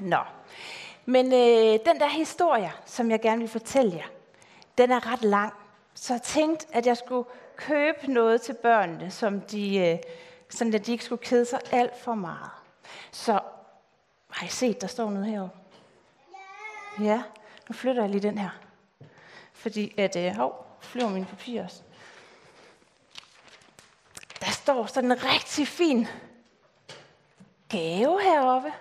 Nå, men øh, den der historie, som jeg gerne vil fortælle jer, den er ret lang. Så jeg tænkte, at jeg skulle købe noget til børnene, som de, øh, sådan at de ikke skulle kede sig alt for meget. Så har I set, der står noget herovre? Ja, nu flytter jeg lige den her. Fordi at, øh, hov, flyver min papir også. Der står sådan en rigtig fin gave heroppe.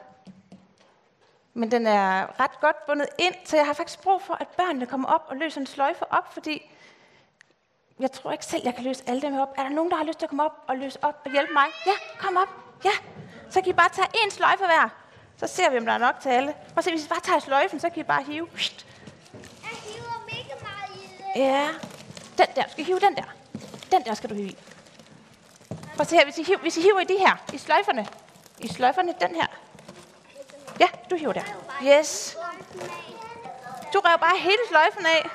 Men den er ret godt bundet ind, så jeg har faktisk brug for, at børnene kommer op og løser en sløjfe op, fordi jeg tror ikke selv, jeg kan løse alle dem op. Er der nogen, der har lyst til at komme op og løse op og hjælpe mig? Ja, kom op. Ja, så kan I bare tage en sløjfe hver. Så ser vi, om der er nok til alle. Og se, hvis I bare tager sløjfen, så kan I bare hive. Jeg hiver mega meget i det. Ja, den der. Skal I hive den der? Den der skal du hive i. Prøv at se her, hvis I, hiver, hvis I hiver i de her, i sløjferne. I sløjferne, den her. Ja, du hiver der. Yes. Du rev bare hele sløjfen af.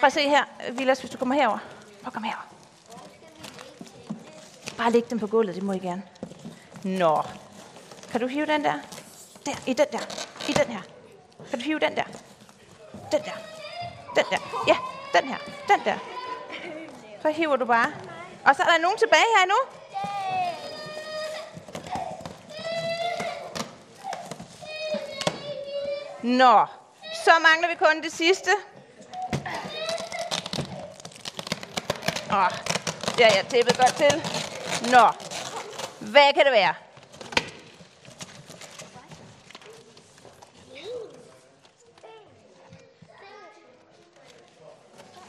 Prøv at se her, Vilas, hvis du kommer herover. Prøv at komme herover. Bare læg dem på gulvet, det må I gerne. Nå. Kan du hive den der? Der, i den der. I den her. Kan du hive den der? Den der. Den der. Ja, den her. Den der. Så hiver du bare. Og så er der nogen tilbage her nu. Nå, så mangler vi kun det sidste. Åh, ja, jeg tæppet godt til. Nå, hvad kan det være?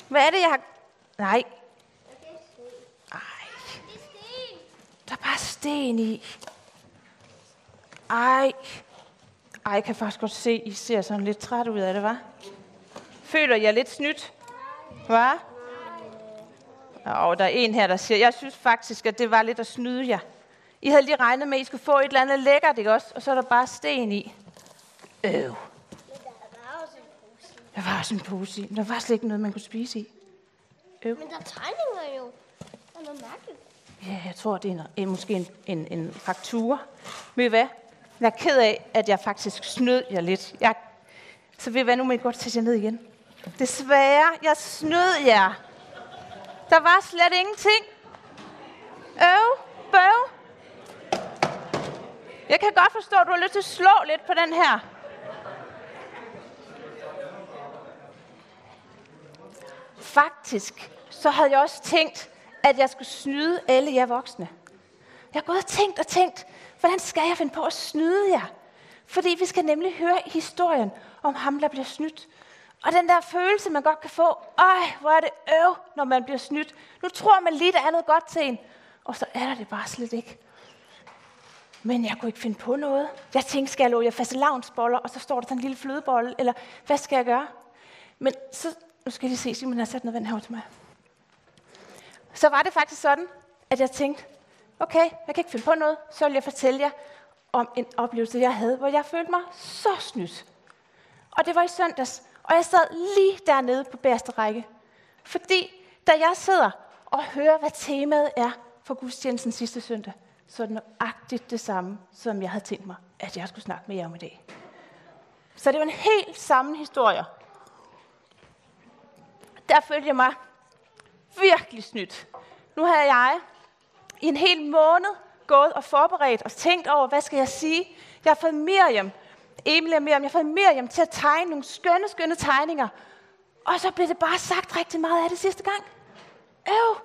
Hvad er det, jeg har... Nej. Ej, der er bare sten i. Ej. Ej, jeg kan faktisk godt se, I ser sådan lidt træt ud af det, hva'? Føler jeg lidt snydt? Hva? Og der er en her, der siger, jeg synes faktisk, at det var lidt at snyde jer. I havde lige regnet med, at I skulle få et eller andet lækkert, ikke også? Og så er der bare sten i. Øv. Der var også en pose i. Men der var slet ikke noget, man kunne spise i. Øv. Men der er tegninger jo. Der er noget mærkeligt. Ja, jeg tror, det er en, en, måske en, en, en faktura. Ved I hvad? Jeg er ked af, at jeg faktisk snød jer lidt. Jeg, så ved I hvad, nu må I godt sætte jer ned igen. Desværre, jeg snød jer. Der var slet ingenting. Øv, bøv. Jeg kan godt forstå, at du har lyst til at slå lidt på den her. Faktisk, så havde jeg også tænkt, at jeg skulle snyde alle jer voksne. Jeg har gået og tænkt og tænkt, hvordan skal jeg finde på at snyde jer? Fordi vi skal nemlig høre historien om ham, der bliver snydt. Og den der følelse, man godt kan få, øj, hvor er det øv, når man bliver snydt. Nu tror man lige, der er noget godt til en. Og så er der det bare slet ikke. Men jeg kunne ikke finde på noget. Jeg tænkte, skal jeg love jer faste lavnsboller, og så står der sådan en lille flødebolle, eller hvad skal jeg gøre? Men så, nu skal jeg lige se, Simon har sat noget vand her til mig. Så var det faktisk sådan, at jeg tænkte, okay, jeg kan ikke finde på noget, så vil jeg fortælle jer om en oplevelse, jeg havde, hvor jeg følte mig så snydt. Og det var i søndags, og jeg sad lige dernede på bærste række. Fordi da jeg sidder og hører, hvad temaet er for gudstjenesten sidste søndag, så er det nøjagtigt det samme, som jeg havde tænkt mig, at jeg skulle snakke med jer om i dag. Så det var en helt samme historie. Der følte jeg mig virkelig snydt. Nu havde jeg i en hel måned gået og forberedt og tænkt over, hvad skal jeg sige? Jeg har fået Miriam, Emil og Miriam, jeg har fået Miriam til at tegne nogle skønne, skønne tegninger. Og så blev det bare sagt rigtig meget af det sidste gang. Øv!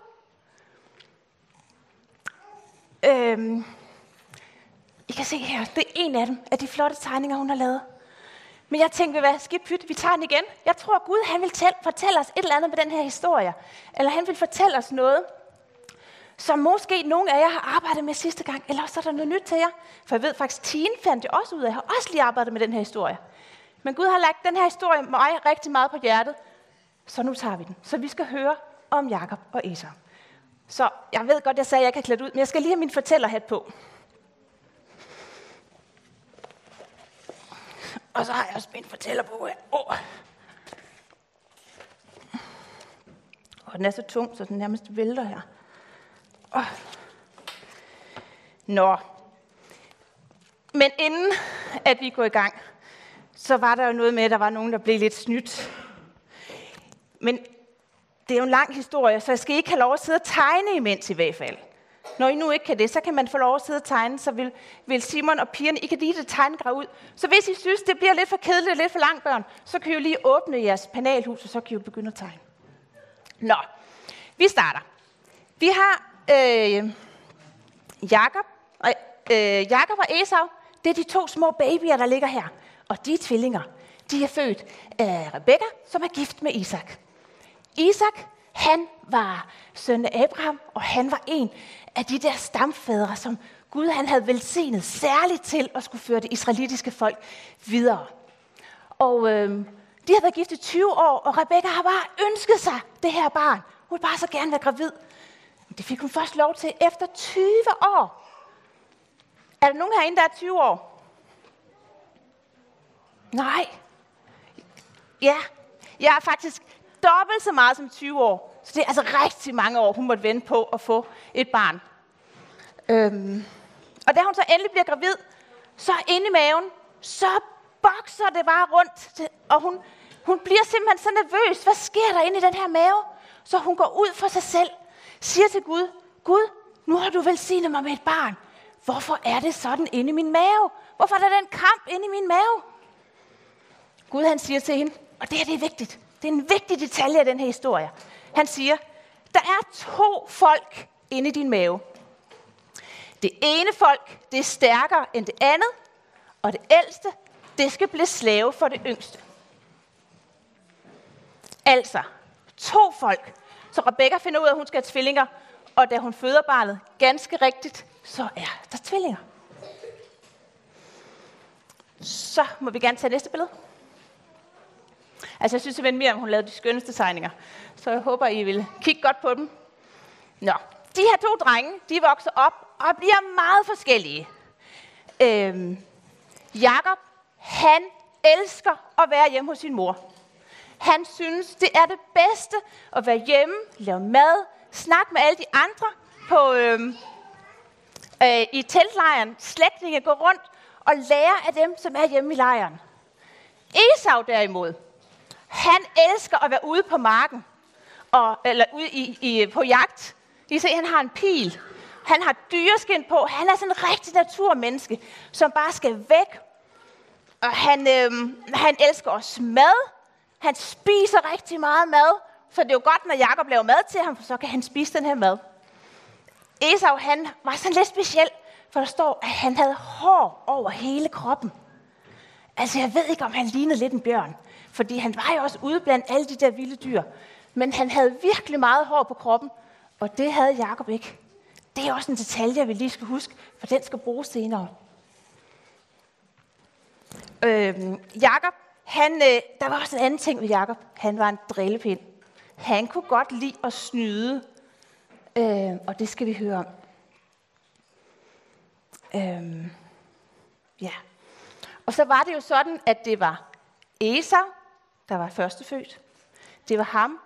Øhm, I kan se her, det er en af dem, af de flotte tegninger, hun har lavet. Men jeg tænkte, hvad, skib pyt, vi tager den igen. Jeg tror, Gud han vil tæl- fortælle os et eller andet med den her historie. Eller han vil fortælle os noget, som måske nogle af jer har arbejdet med sidste gang. Eller også er der noget nyt til jer. For jeg ved faktisk, Tine fandt jeg også ud af. Jeg har også lige arbejdet med den her historie. Men Gud har lagt den her historie mig rigtig meget på hjertet. Så nu tager vi den. Så vi skal høre om Jakob og Esau. Så jeg ved godt, jeg sagde, at jeg kan klæde klædt ud, men jeg skal lige have min fortællerhat på. Og så har jeg også min på. her. Oh. Og den er så tung, så den nærmest vælter her. Oh. Nå. Men inden at vi går i gang, så var der jo noget med, at der var nogen, der blev lidt snydt. Men det er jo en lang historie, så jeg skal ikke have lov at sidde og tegne imens i hvert fald. Når I nu ikke kan det, så kan man få lov at sidde og tegne, så vil, vil Simon og pigerne, I kan lige det tegnegrav ud. Så hvis I synes, det bliver lidt for kedeligt og lidt for langt børn, så kan I jo lige åbne jeres panelhus, og så kan I jo begynde at tegne. Nå, vi starter. Vi har øh, Jakob, øh, Jakob og Esau. Det er de to små babyer, der ligger her. Og de er tvillinger. De er født af Rebekka, som er gift med Isak. Isak, han var søn af Abraham, og han var en af de der stamfædre, som Gud han havde velsignet særligt til at skulle føre det israelitiske folk videre. Og øh, de havde været gift i 20 år, og Rebekka har bare ønsket sig det her barn. Hun ville bare så gerne være gravid. Men det fik hun først lov til efter 20 år. Er der nogen herinde, der er 20 år? Nej. Ja, jeg er faktisk dobbelt så meget som 20 år. Så det er altså rigtig mange år, hun måtte vente på at få et barn. Øhm. Og da hun så endelig bliver gravid, så inde i maven, så bokser det bare rundt. Og hun, hun bliver simpelthen så nervøs. Hvad sker der inde i den her mave? Så hun går ud for sig selv, siger til Gud, Gud, nu har du velsignet mig med et barn. Hvorfor er det sådan inde i min mave? Hvorfor er der den kamp inde i min mave? Gud han siger til hende, og det her det er vigtigt. Det er en vigtig detalje af den her historie. Han siger, der er to folk inde i din mave. Det ene folk, det er stærkere end det andet, og det ældste, det skal blive slave for det yngste. Altså, to folk. Så Rebecca finder ud af, at hun skal have tvillinger, og da hun føder barnet, ganske rigtigt, så er der tvillinger. Så må vi gerne tage næste billede. Altså, jeg synes simpelthen, om hun lavede de skønneste tegninger. Så jeg håber, I vil kigge godt på dem. Nå, de her to drenge, de vokser op og bliver meget forskellige. Øhm, Jakob, han elsker at være hjemme hos sin mor. Han synes, det er det bedste at være hjemme, lave mad, snakke med alle de andre på, øhm, øh, i teltlejren, slægtninge, gå rundt og lære af dem, som er hjemme i lejren. Esau derimod, han elsker at være ude på marken, og, eller ude i, i, på jagt. I se, han har en pil. Han har dyreskin på. Han er sådan en rigtig naturmenneske, som bare skal væk. Og han, øh, han elsker også mad. Han spiser rigtig meget mad. Så det er jo godt, når Jakob laver mad til ham, for så kan han spise den her mad. Esau, han var sådan lidt speciel, for der står, at han havde hår over hele kroppen. Altså, jeg ved ikke, om han lignede lidt en bjørn. Fordi han var jo også ude blandt alle de der vilde dyr. Men han havde virkelig meget hår på kroppen, og det havde Jakob ikke. Det er også en detalje, vi lige skal huske, for den skal bruges senere. Øhm, Jakob, han, øh, der var også en anden ting ved Jakob. Han var en drillepind. Han kunne godt lide at snyde, øh, og det skal vi høre om. Øh, ja. Og så var det jo sådan, at det var Esau, der var førstefødt. Det var ham,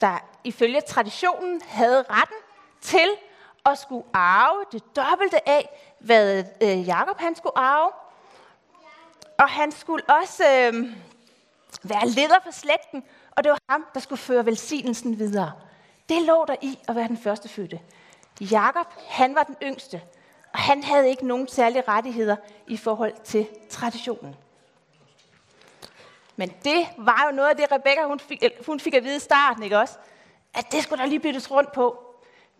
der ifølge traditionen havde retten til at skulle arve det dobbelte af, hvad øh, Jakob han skulle arve. Og han skulle også øh, være leder for slægten, og det var ham, der skulle føre velsignelsen videre. Det lå der i at være den første fødte. Jakob, han var den yngste, og han havde ikke nogen særlige rettigheder i forhold til traditionen. Men det var jo noget af det, Rebecca hun fik, hun fik at vide i starten, ikke også? At det skulle der lige byttes rundt på.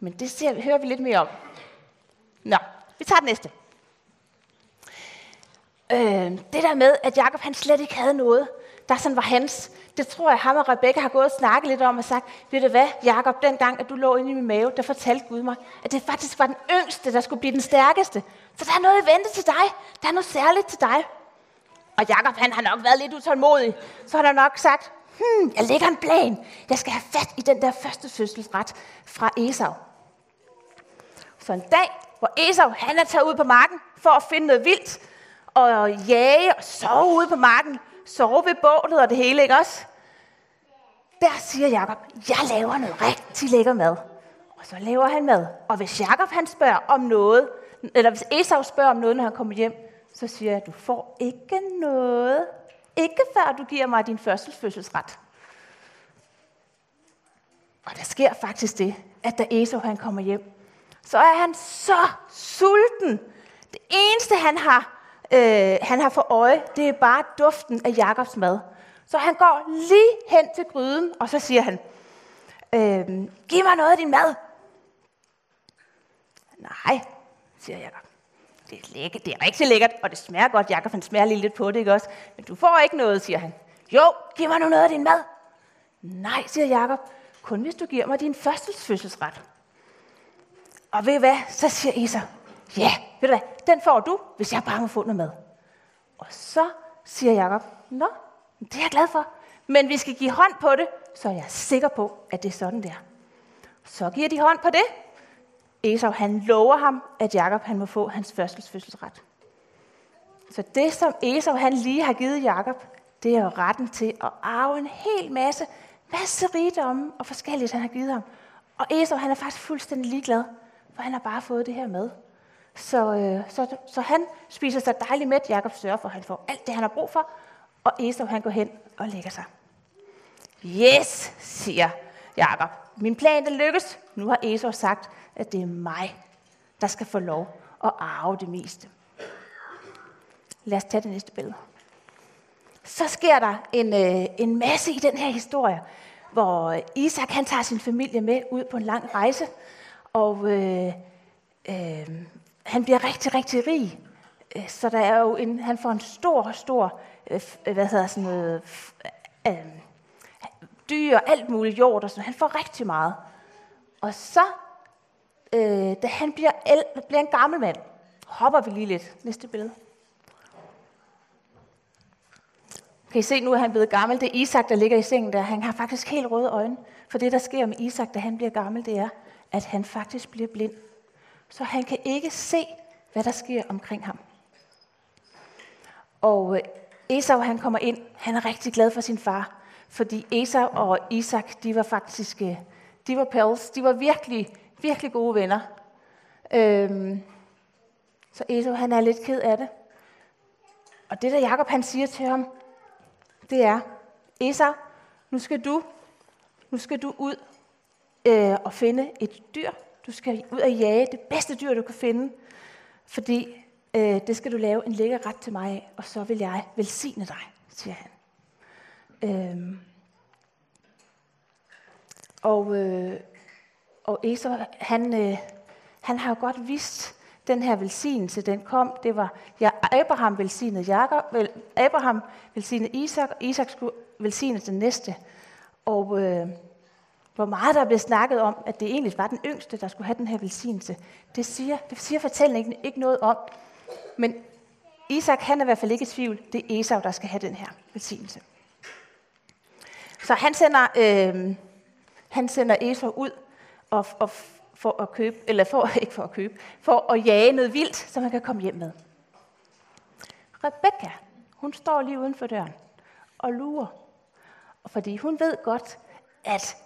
Men det ser, hører vi lidt mere om. Nå, vi tager det næste. Øh, det der med, at Jakob han slet ikke havde noget, der sådan var hans, det tror jeg, ham og Rebecca har gået og snakket lidt om og sagt, ved du hvad, Jakob, den gang, at du lå inde i min mave, der fortalte Gud mig, at det faktisk var den yngste, der skulle blive den stærkeste. Så der er noget i vente til dig. Der er noget særligt til dig. Og Jakob han har nok været lidt utålmodig. Så har han nok sagt, hmm, jeg lægger en plan. Jeg skal have fat i den der første fødselsret fra Esau. Så en dag, hvor Esau han er taget ud på marken for at finde noget vildt, og jage og sove ude på marken, sove ved bålet og det hele, ikke også? Der siger Jakob, jeg laver noget rigtig lækker mad. Og så laver han mad. Og hvis Jakob han spørger om noget, eller hvis Esau spørger om noget, når han kommer hjem, så siger jeg, du får ikke noget. Ikke før du giver mig din første fødselsret. Og der sker faktisk det, at da Esau han kommer hjem, så er han så sulten. Det eneste, han har, øh, han har for øje, det er bare duften af Jakobs mad. Så han går lige hen til gryden, og så siger han, øh, giv mig noget af din mad. Nej, siger Jakob. Det er, lækker, det er rigtig lækkert, og det smager godt. Jakob han smager lige lidt på det, ikke også? Men du får ikke noget, siger han. Jo, giv mig nu noget af din mad. Nej, siger Jakob. Kun hvis du giver mig din første fødselsret. Og ved I hvad? Så siger Isa, ja, ved du hvad? Den får du, hvis jeg bare må få noget mad. Og så siger Jakob, nå, det er jeg glad for. Men vi skal give hånd på det, så jeg er sikker på, at det er sådan der. Så giver de hånd på det. Esau, han lover ham, at Jakob han må få hans fødselsret. Så det, som Esau han lige har givet Jakob, det er jo retten til at arve en hel masse, masse rigdomme og forskelligt, han har givet ham. Og Esau, han er faktisk fuldstændig ligeglad, for han har bare fået det her med. Så, øh, så, så han spiser sig dejligt med, Jakob sørger for, at han får alt det, han har brug for, og Esau han går hen og lægger sig. Yes, siger Jakob. Min plan, den lykkes. Nu har Esau sagt, at det er mig, der skal få lov at arve det meste. Lad os tage det næste billede. Så sker der en, øh, en masse i den her historie, hvor Isak han tager sin familie med ud på en lang rejse, og øh, øh, han bliver rigtig, rigtig rig. Øh, så der er jo en, han får en stor, stor, øh, øh, hvad hedder sådan noget, øh, dyr, alt muligt jord og sådan Han får rigtig meget. Og så, øh, da han bliver, el, bliver en gammel mand, hopper vi lige lidt. Næste billede. Kan I se nu, at han blevet gammel? Det er Isak, der ligger i sengen der. Han har faktisk helt røde øjne. For det, der sker med Isak, da han bliver gammel, det er, at han faktisk bliver blind. Så han kan ikke se, hvad der sker omkring ham. Og øh, Esau, han kommer ind. Han er rigtig glad for sin far. Fordi Esau og Isak, de var faktisk, øh, de var pals. De var virkelig, virkelig gode venner. Øhm, så Esau, han er lidt ked af det. Og det, der Jakob han siger til ham, det er, Esau, nu skal du, nu skal du ud øh, og finde et dyr. Du skal ud og jage det bedste dyr, du kan finde. Fordi øh, det skal du lave en lækker ret til mig af, og så vil jeg velsigne dig, siger han. Øhm. Og, øh, og Esau, han, øh, han har jo godt vidst, den her velsignelse, den kom, det var, ja, Abraham velsignede Jakob, vel, Abraham velsignede Isak, og Isak skulle velsigne den næste. Og øh, hvor meget der blev snakket om, at det egentlig var den yngste, der skulle have den her velsignelse, det siger, det siger fortællingen ikke, ikke noget om. Men Isak, han er i hvert fald ikke i tvivl, det er Esau, der skal have den her velsignelse. Så han sender, øh, han sender Esau ud og, og for at købe, eller for, ikke for at købe, for at jage noget vildt, som han kan komme hjem med. Rebecca, hun står lige uden for døren og lurer. Fordi hun ved godt, at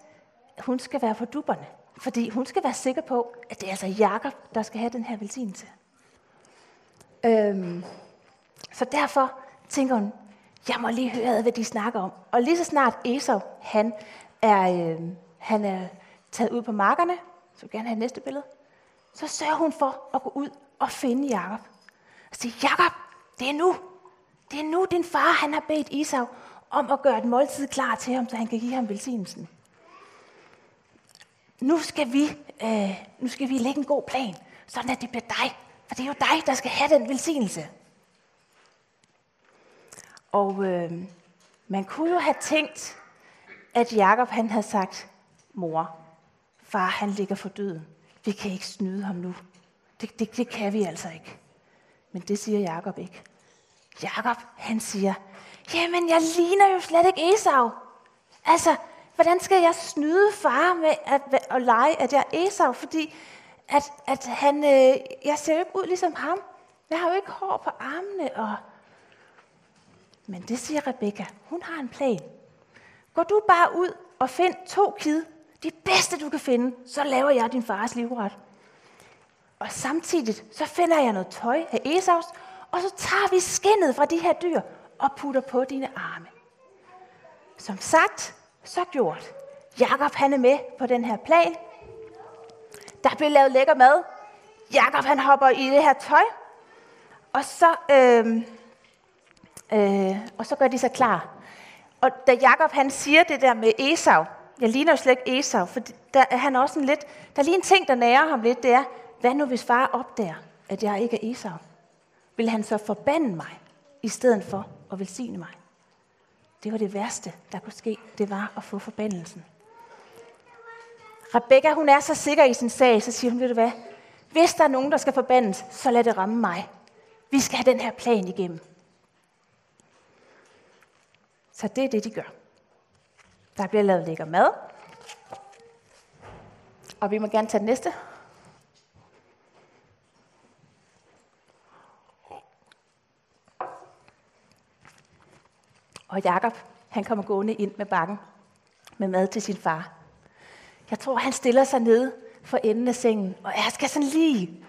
hun skal være på duberne, Fordi hun skal være sikker på, at det er altså Jakob, der skal have den her velsignelse. Øhm, så derfor tænker hun, jeg må lige høre, hvad de snakker om. Og lige så snart Esau, han er, øh, han er taget ud på markerne, så vil gerne have næste billede, så sørger hun for at gå ud og finde Jakob. Og sige, Jakob, det er nu. Det er nu, din far han har bedt Esau om at gøre et måltid klar til ham, så han kan give ham velsignelsen. Nu skal vi, øh, nu skal vi lægge en god plan, sådan at det bliver dig. For det er jo dig, der skal have den velsignelse. Og øh, man kunne jo have tænkt, at Jakob han havde sagt, mor, far han ligger for døden. Vi kan ikke snyde ham nu. Det, det, det kan vi altså ikke. Men det siger Jakob ikke. Jakob, han siger, jamen jeg ligner jo slet ikke Esau. Altså, hvordan skal jeg snyde far med at, at lege, at jeg er Esau? Fordi at, at han, øh, jeg ser jo ikke ud ligesom ham. Jeg har jo ikke hår på armene. Og... Men det siger Rebecca. Hun har en plan. Gå du bare ud og find to kid, det bedste, du kan finde, så laver jeg din fars livret. Og samtidig så finder jeg noget tøj af Esaus, og så tager vi skinnet fra de her dyr og putter på dine arme. Som sagt, så gjort. Jakob han er med på den her plan. Der bliver lavet lækker mad. Jakob han hopper i det her tøj. Og så, øh, øh, og så gør de sig klar. Og da Jakob han siger det der med Esau, jeg ligner jo slet ikke Esau, for der er han også en lidt, der er lige en ting, der nærer ham lidt, det er, hvad nu hvis far opdager, at jeg ikke er Esau? Vil han så forbande mig, i stedet for at velsigne mig? Det var det værste, der kunne ske, det var at få forbandelsen. Rebecca, hun er så sikker i sin sag, så siger hun, ved du hvad, hvis der er nogen, der skal forbandes, så lad det ramme mig. Vi skal have den her plan igennem. Så det er det, de gør. Der bliver lavet lækker mad. Og vi må gerne tage den næste. Og Jakob, han kommer gående ind med bakken med mad til sin far. Jeg tror, han stiller sig ned for enden af sengen, og jeg skal sådan lige,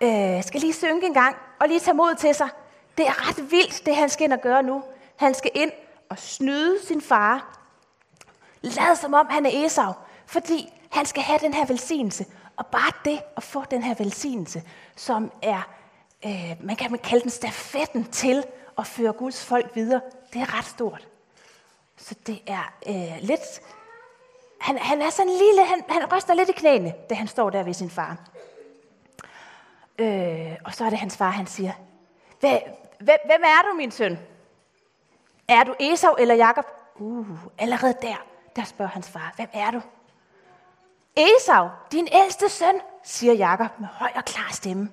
øh, skal lige synke en gang, og lige tage mod til sig. Det er ret vildt, det han skal ind og gøre nu. Han skal ind og snyde sin far. Lad som om han er Esau, fordi han skal have den her velsignelse. Og bare det at få den her velsignelse, som er, øh, man kan kalde den stafetten til at føre Guds folk videre, det er ret stort. Så det er øh, lidt... Han, han er sådan lille, han, han ryster lidt i knæene, da han står der ved sin far. Øh, og så er det hans far, han siger, hvem, hvem er du, min søn? Er du Esau eller Jakob? Uh, allerede der, der spørger hans far, hvem er du? Esau, din ældste søn, siger Jakob med høj og klar stemme.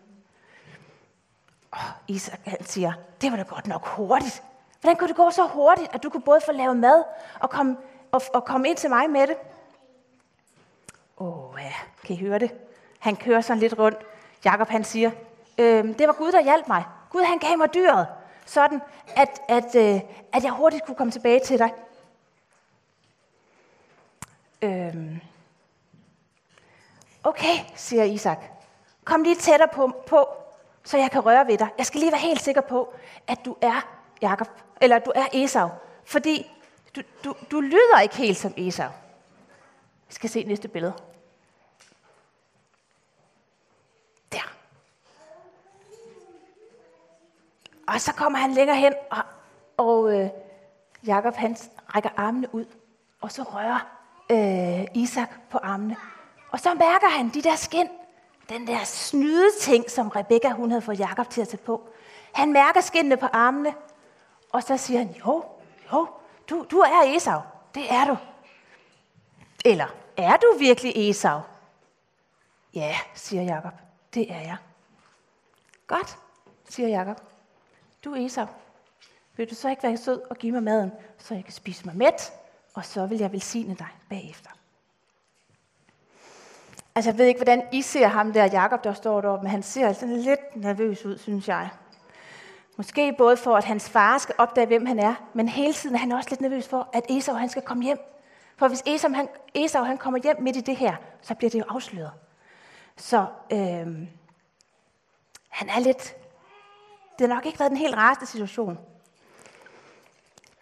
Og Isak han siger, det var da godt nok hurtigt. Hvordan kunne det gå så hurtigt, at du kunne både få lavet mad og komme, og, og komme ind til mig med det? Åh oh, ja, kan I høre det? Han kører sådan lidt rundt. Jakob han siger, øhm, det var Gud, der hjalp mig. Gud han gav mig dyret, sådan at, at, øh, at jeg hurtigt kunne komme tilbage til dig. Øhm. Okay, siger Isak. Kom lige tættere på, på, så jeg kan røre ved dig. Jeg skal lige være helt sikker på, at du er Jakob, eller du er Esau. Fordi du, du, du lyder ikke helt som Esau. Vi skal se næste billede. Der. Og så kommer han længere hen, og, og øh, Jakob han rækker armene ud, og så rører øh, Isak på armene. Og så mærker han de der skin, den der snyde ting, som Rebekka hun havde fået Jakob til at tage på. Han mærker skinnene på armene, og så siger han, jo, jo, du, du er Esau. Det er du. Eller, er du virkelig Esau? Ja, siger Jakob. Det er jeg. Godt, siger Jakob. Du er Esau. Vil du så ikke være sød og give mig maden, så jeg kan spise mig mæt, og så vil jeg velsigne dig bagefter. Altså, jeg ved ikke, hvordan I ser ham der, Jakob, der står deroppe, men han ser altså lidt nervøs ud, synes jeg. Måske både for, at hans far skal opdage, hvem han er, men hele tiden er han også lidt nervøs for, at Esau han skal komme hjem. For hvis Esau han, Esau, han kommer hjem midt i det her, så bliver det jo afsløret. Så øh, han er lidt... Det har nok ikke været den helt rareste situation.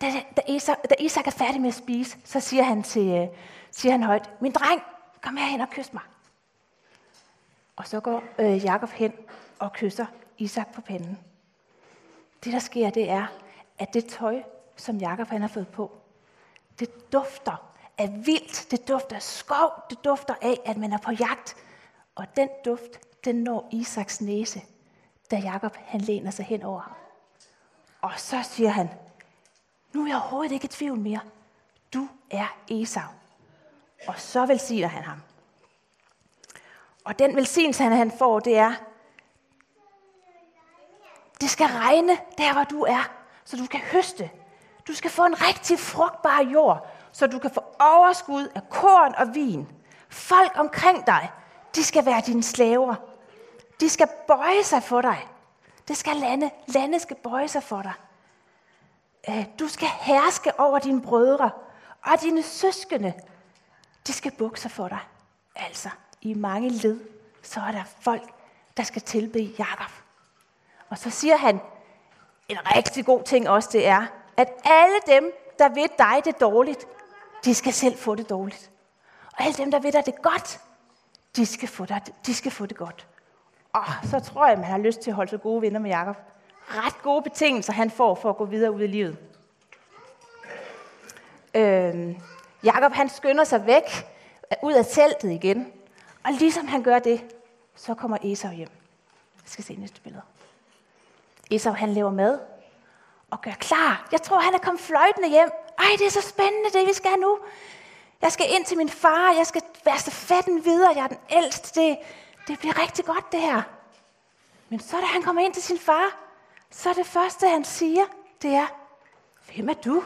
Da, da, Esau, da Isak er færdig med at spise, så siger han, til, øh, siger han højt, min dreng, kom herhen og kys mig. Og så går øh, Jakob hen og kysser Isak på panden. Det, der sker, det er, at det tøj, som Jakob han har fået på, det dufter af vildt, det dufter af skov, det dufter af, at man er på jagt. Og den duft, den når Isaks næse, da Jakob han læner sig hen over ham. Og så siger han, nu er jeg overhovedet ikke i tvivl mere. Du er Esau. Og så velsigner han ham. Og den velsignelse, han får, det er, det skal regne der, hvor du er, så du kan høste. Du skal få en rigtig frugtbar jord, så du kan få overskud af korn og vin. Folk omkring dig, de skal være dine slaver. De skal bøje sig for dig. Det skal lande. Lande skal bøje sig for dig. Øh, du skal herske over dine brødre, og dine søskende, de skal bukke sig for dig. Altså, i mange led, så er der folk, der skal tilbe Jakob. Og så siger han, en rigtig god ting også det er, at alle dem, der ved dig det dårligt, de skal selv få det dårligt. Og alle dem, der ved dig det godt, de skal få, dig, de skal få det godt. Og så tror jeg, man har lyst til at holde sig gode venner med Jakob. Ret gode betingelser, han får for at gå videre ud i livet. Øhm, Jakob han skynder sig væk øh, ud af teltet igen. Og ligesom han gør det, så kommer Esau hjem. Jeg skal se næste billede. Esau han laver mad og gør klar. Jeg tror, han er kommet fløjtende hjem. Ej, det er så spændende, det vi skal nu. Jeg skal ind til min far. Jeg skal være stafetten videre. Jeg er den ældste. Det, det bliver rigtig godt, det her. Men så da han kommer ind til sin far, så er det første, han siger, det er, hvem er du?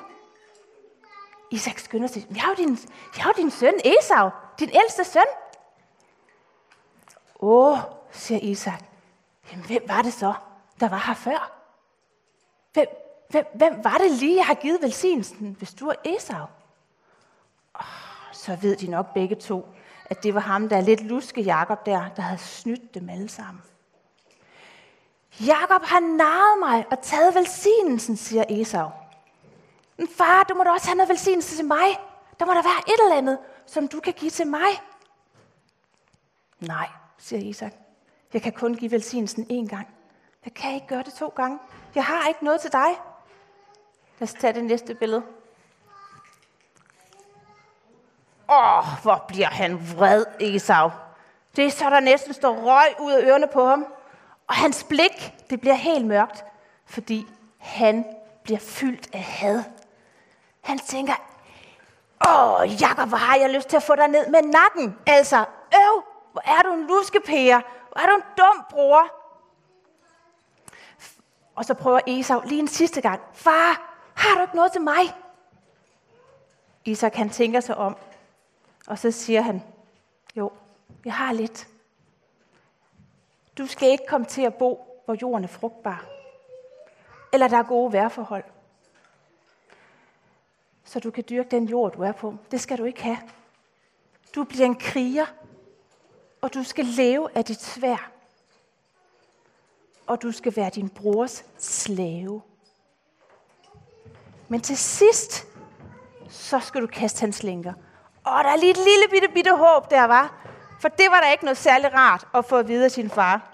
Isak skynder sig, jeg har jo din, jeg har jo din søn Esau, din ældste søn. Åh, siger Isak, jamen hvem var det så, der var her før? Hvem, hvem, hvem var det lige, jeg har givet velsignelsen, hvis du er Esau? Oh, så ved de nok begge to, at det var ham, der er lidt luske Jakob der, der havde snydt dem alle sammen. Jakob har narret mig og taget velsignelsen, siger Esau. Men far, du må da også have noget velsignelse til mig. Der må der være et eller andet, som du kan give til mig. Nej, siger Isak. Jeg kan kun give velsignelsen én gang. Jeg kan ikke gøre det to gange. Jeg har ikke noget til dig. Lad os tage det næste billede. Åh, oh, hvor bliver han vred, Esau. Det er så, der næsten står røg ud af ørerne på ham. Og hans blik, det bliver helt mørkt, fordi han bliver fyldt af had. Han tænker, åh, Jakob, hvor har jeg lyst til at få dig ned med nakken. Altså, øv, hvor er du en luskepære. Hvor er du en dum bror. Og så prøver Esau lige en sidste gang. Far, har du ikke noget til mig? Isak han tænker sig om, og så siger han, jo, jeg har lidt. Du skal ikke komme til at bo, hvor jorden er frugtbar. Eller der er gode vejrforhold. Så du kan dyrke den jord, du er på. Det skal du ikke have. Du bliver en kriger, og du skal leve af dit svær. Og du skal være din brors slave. Men til sidst, så skal du kaste hans lænker. Og der er lige et lille bitte, bitte håb der, var. For det var da ikke noget særligt rart at få at vide af sin far.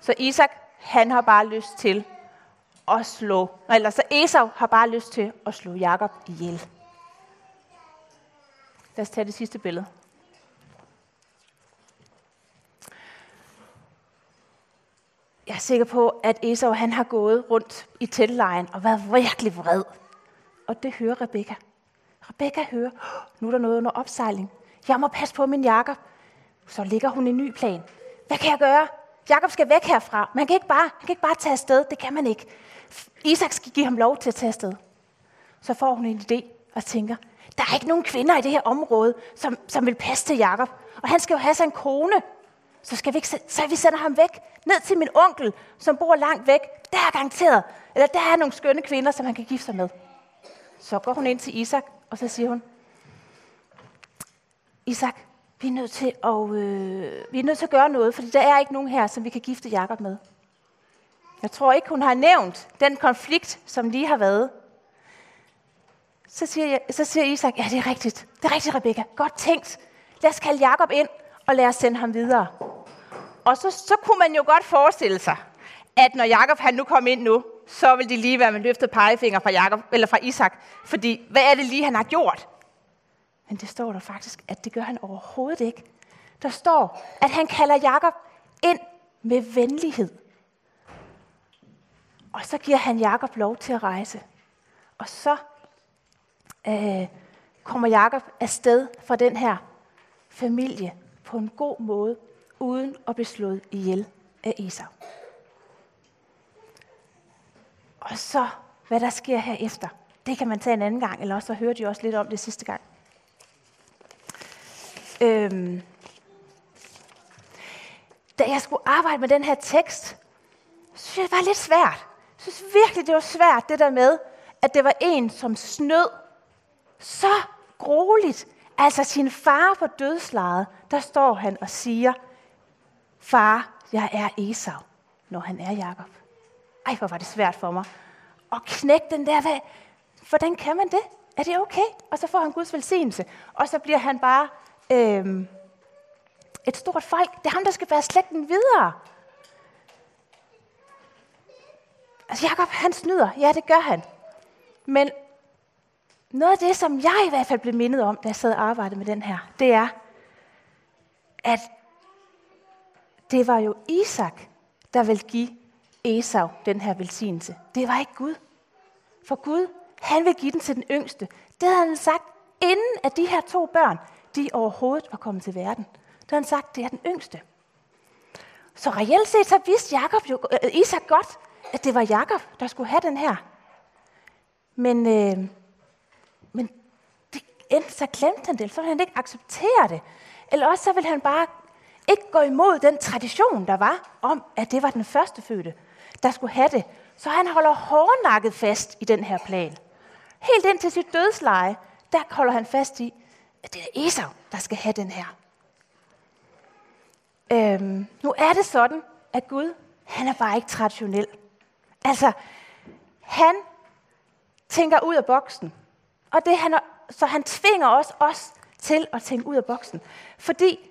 Så Isak, han har bare lyst til at slå, eller så Esau har bare lyst til at slå Jakob ihjel. Lad os tage det sidste billede. Jeg er sikker på, at Esau han har gået rundt i teltlejen og været virkelig vred. Og det hører Rebekka. Rebekka hører, nu er der noget under opsejling. Jeg må passe på min Jakob. Så ligger hun en ny plan. Hvad kan jeg gøre? Jakob skal væk herfra. Man kan ikke bare, han kan ikke bare tage afsted. Det kan man ikke. Isak skal give ham lov til at tage afsted. Så får hun en idé og tænker, der er ikke nogen kvinder i det her område, som, som vil passe til Jakob. Og han skal jo have sig en kone. Så, skal vi ikke, så vi sender ham væk. Ned til min onkel, som bor langt væk. Der er garanteret. Eller der er nogle skønne kvinder, som han kan gifte sig med. Så går hun ind til Isak, og så siger hun, Isak, vi er nødt til at, øh, vi er nødt til at gøre noget, fordi der er ikke nogen her, som vi kan gifte Jakob med. Jeg tror ikke, hun har nævnt den konflikt, som lige har været. Så siger, jeg, så siger Isak, ja, det er rigtigt. Det er rigtigt, Rebecca. Godt tænkt. Lad os kalde Jakob ind, og lad os sende ham videre. Og så, så kunne man jo godt forestille sig, at når Jakob han nu kom ind nu, så vil de lige være med løftet pegefinger fra, Jakob, eller fra Isak. Fordi, hvad er det lige, han har gjort? Men det står der faktisk, at det gør han overhovedet ikke. Der står, at han kalder Jakob ind med venlighed. Og så giver han Jakob lov til at rejse. Og så øh, kommer Jakob afsted fra den her familie på en god måde, uden at blive slået ihjel af Esau. Og så, hvad der sker herefter, det kan man tage en anden gang, eller også så hørte jeg også lidt om det sidste gang. Øhm, da jeg skulle arbejde med den her tekst, så synes jeg, det var lidt svært. Jeg synes virkelig, det var svært, det der med, at det var en, som snød så grueligt. Altså sin far på dødslejet, der står han og siger, far, jeg er Esau. når han er Jakob. Ej, hvor var det svært for mig. Og knække den der, hvad, hvordan kan man det? Er det okay? Og så får han Guds velsignelse. Og så bliver han bare øhm, et stort folk. Det er ham, der skal være slægten videre. Altså Jakob, han snyder. Ja, det gør han. Men noget af det, som jeg i hvert fald blev mindet om, da jeg sad og arbejdede med den her, det er, at det var jo Isak, der ville give Esau den her velsignelse. Det var ikke Gud. For Gud, han vil give den til den yngste. Det havde han sagt, inden at de her to børn, de overhovedet var kommet til verden. Det havde han sagt, det er den yngste. Så reelt set, så vidste Jacob jo, øh, Isak godt, at det var Jakob, der skulle have den her. Men, øh, men det, enten så glemte han det, eller så ville han ikke acceptere det. Eller også så ville han bare ikke går imod den tradition, der var om, at det var den første fødte, der skulle have det. Så han holder hårdnakket fast i den her plan. Helt ind til sit dødsleje, der holder han fast i, at det er Esau, der skal have den her. Øhm, nu er det sådan, at Gud, han er bare ikke traditionel. Altså, han tænker ud af boksen. Og det han, så han tvinger os også til at tænke ud af boksen. Fordi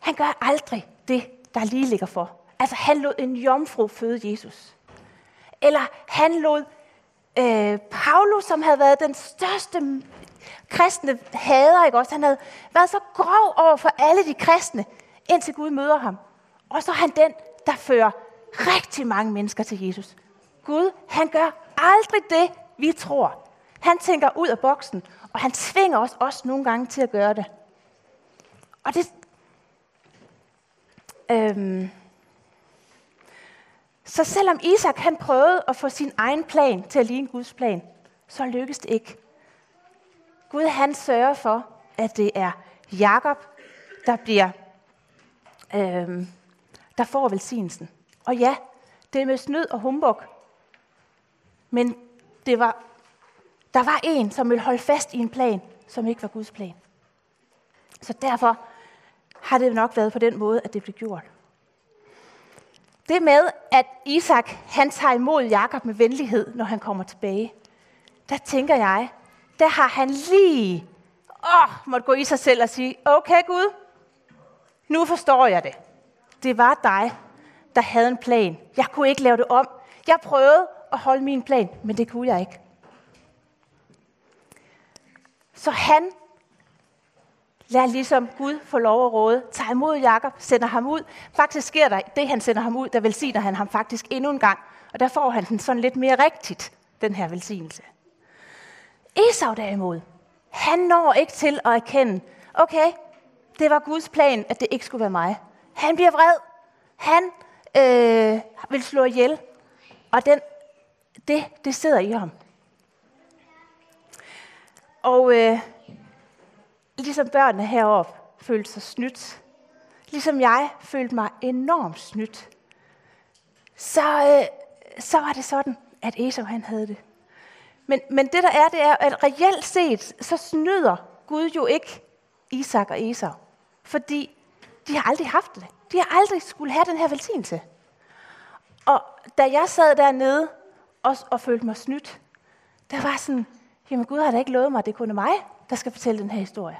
han gør aldrig det, der lige ligger for. Altså, han lod en jomfru føde Jesus. Eller han lod øh, Paulus, som havde været den største kristne hader, ikke også? Han havde været så grov over for alle de kristne, indtil Gud møder ham. Og så er han den, der fører rigtig mange mennesker til Jesus. Gud, han gør aldrig det, vi tror. Han tænker ud af boksen, og han tvinger os også nogle gange til at gøre det. Og det... Øhm, så selvom Isak han prøvede at få sin egen plan til at ligne Guds plan, så lykkedes det ikke. Gud han sørger for, at det er Jakob, der bliver, øhm, der får velsignelsen. Og ja, det er med snyd og humbug. Men det var, der var en, som ville holde fast i en plan, som ikke var Guds plan. Så derfor har det nok været på den måde, at det blev gjort. Det med, at Isak han tager imod Jakob med venlighed, når han kommer tilbage, der tænker jeg, der har han lige åh, måtte gå i sig selv og sige, okay Gud, nu forstår jeg det. Det var dig, der havde en plan. Jeg kunne ikke lave det om. Jeg prøvede at holde min plan, men det kunne jeg ikke. Så han Lad ligesom Gud få lov at råde, tager imod Jakob, sender ham ud. Faktisk sker der det, han sender ham ud, der velsigner han ham faktisk endnu en gang. Og der får han den sådan lidt mere rigtigt, den her velsignelse. Esau derimod, han når ikke til at erkende, okay, det var Guds plan, at det ikke skulle være mig. Han bliver vred. Han øh, vil slå ihjel. Og den, det, det sidder i ham. Og øh, ligesom børnene heroppe følte sig snydt, ligesom jeg følte mig enormt snydt, så, øh, så var det sådan, at Esau han havde det. Men, men det der er, det er, at reelt set, så snyder Gud jo ikke Isak og Esau. Fordi de har aldrig haft det. De har aldrig skulle have den her velsignelse. Og da jeg sad dernede og, og følte mig snydt, der var sådan, jamen Gud har da ikke lovet mig, at det kun er mig, der skal fortælle den her historie.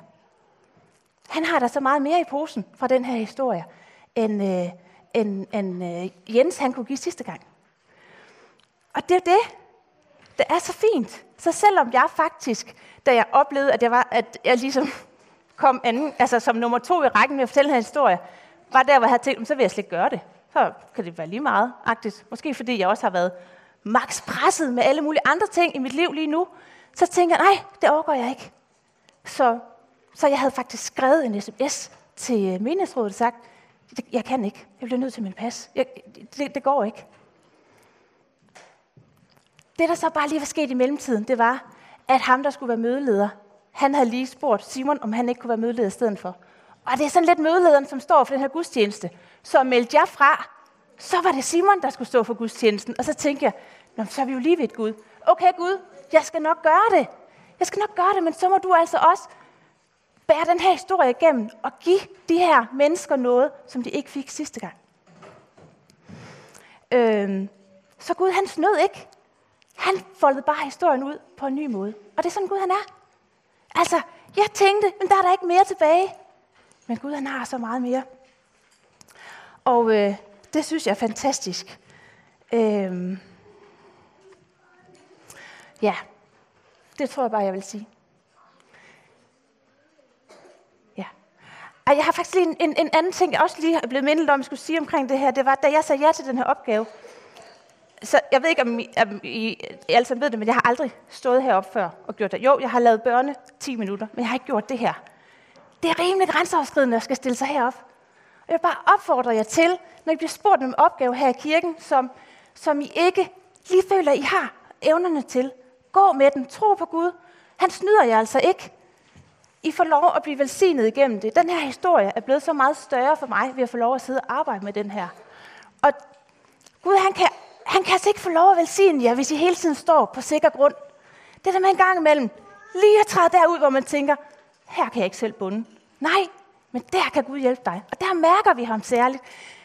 Han har der så meget mere i posen fra den her historie, end, øh, end, end øh, Jens han kunne give sidste gang. Og det er det, det er så fint. Så selvom jeg faktisk, da jeg oplevede, at jeg, var, at jeg ligesom kom anden, altså som nummer to i rækken med at fortælle den her historie, var der, hvor jeg havde tænkt, så vil jeg slet ikke gøre det. Så kan det være lige meget agtigt. Måske fordi jeg også har været max presset med alle mulige andre ting i mit liv lige nu. Så tænker jeg, nej, det overgår jeg ikke. Så, så jeg havde faktisk skrevet en sms til øh, menighedsrådet og sagt, jeg kan ikke. Jeg bliver nødt til min pas. Jeg, det, det går ikke. Det, der så bare lige var sket i mellemtiden, det var, at ham, der skulle være mødeleder, han havde lige spurgt Simon, om han ikke kunne være mødeleder i stedet for. Og det er sådan lidt mødelederen, som står for den her gudstjeneste. Så meldte jeg fra, så var det Simon, der skulle stå for gudstjenesten. Og så tænkte jeg, Nå, så er vi jo lige ved et Gud. Okay Gud, jeg skal nok gøre det. Jeg skal nok gøre det, men så må du altså også bære den her historie igennem og give de her mennesker noget, som de ikke fik sidste gang. Øhm, så Gud, han snød ikke. Han foldede bare historien ud på en ny måde. Og det er sådan Gud, han er. Altså, jeg tænkte, men der er der ikke mere tilbage. Men Gud, han har så meget mere. Og øh, det synes jeg er fantastisk. Øhm, ja, det tror jeg bare, jeg vil sige. Ja. Ej, jeg har faktisk lige en, en, en anden ting, jeg også lige er blevet mindet om, jeg skulle sige omkring det her. Det var, da jeg sagde ja til den her opgave. Så jeg ved ikke, om I, om I, I alle sammen ved det, men jeg har aldrig stået heroppe før og gjort det. Jo, jeg har lavet børne 10 minutter, men jeg har ikke gjort det her. Det er rimelig grænseoverskridende at skal stille sig herop. Og jeg vil bare opfordre jer til, når I bliver spurgt om en opgave her i kirken, som, som I ikke lige føler, I har evnerne til. Gå med den. Tro på Gud. Han snyder jer altså ikke. I får lov at blive velsignet igennem det. Den her historie er blevet så meget større for mig, ved at få lov at sidde og arbejde med den her. Og Gud, han kan, han kan altså ikke få lov at velsigne jer, hvis I hele tiden står på sikker grund. Det der med en gang imellem, lige at træde derud, hvor man tænker, her kan jeg ikke selv bunde. Nej, men der kan Gud hjælpe dig. Og der mærker vi ham særligt.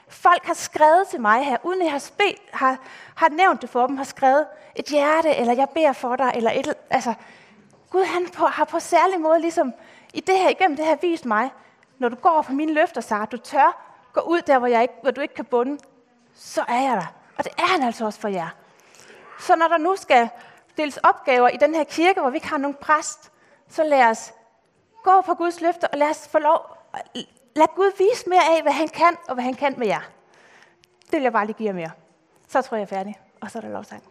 Folk har skrevet til mig her, uden jeg har, sped, har, har nævnt det for dem, har skrevet et hjerte, eller jeg beder for dig, eller et, altså, Gud han på, har på særlig måde ligesom i det her, igennem det her vist mig, når du går på mine løfter, Sara, du tør gå ud der, hvor, jeg ikke, hvor du ikke kan bunde, så er jeg der. Og det er han altså også for jer. Så når der nu skal deles opgaver i den her kirke, hvor vi ikke har nogen præst, så lad os gå på Guds løfter, og lad os få lov, lad Gud vise mere af, hvad han kan, og hvad han kan med jer. Det vil jeg bare lige give jer mere. Så tror jeg, jeg er færdig, og så er der lovsang.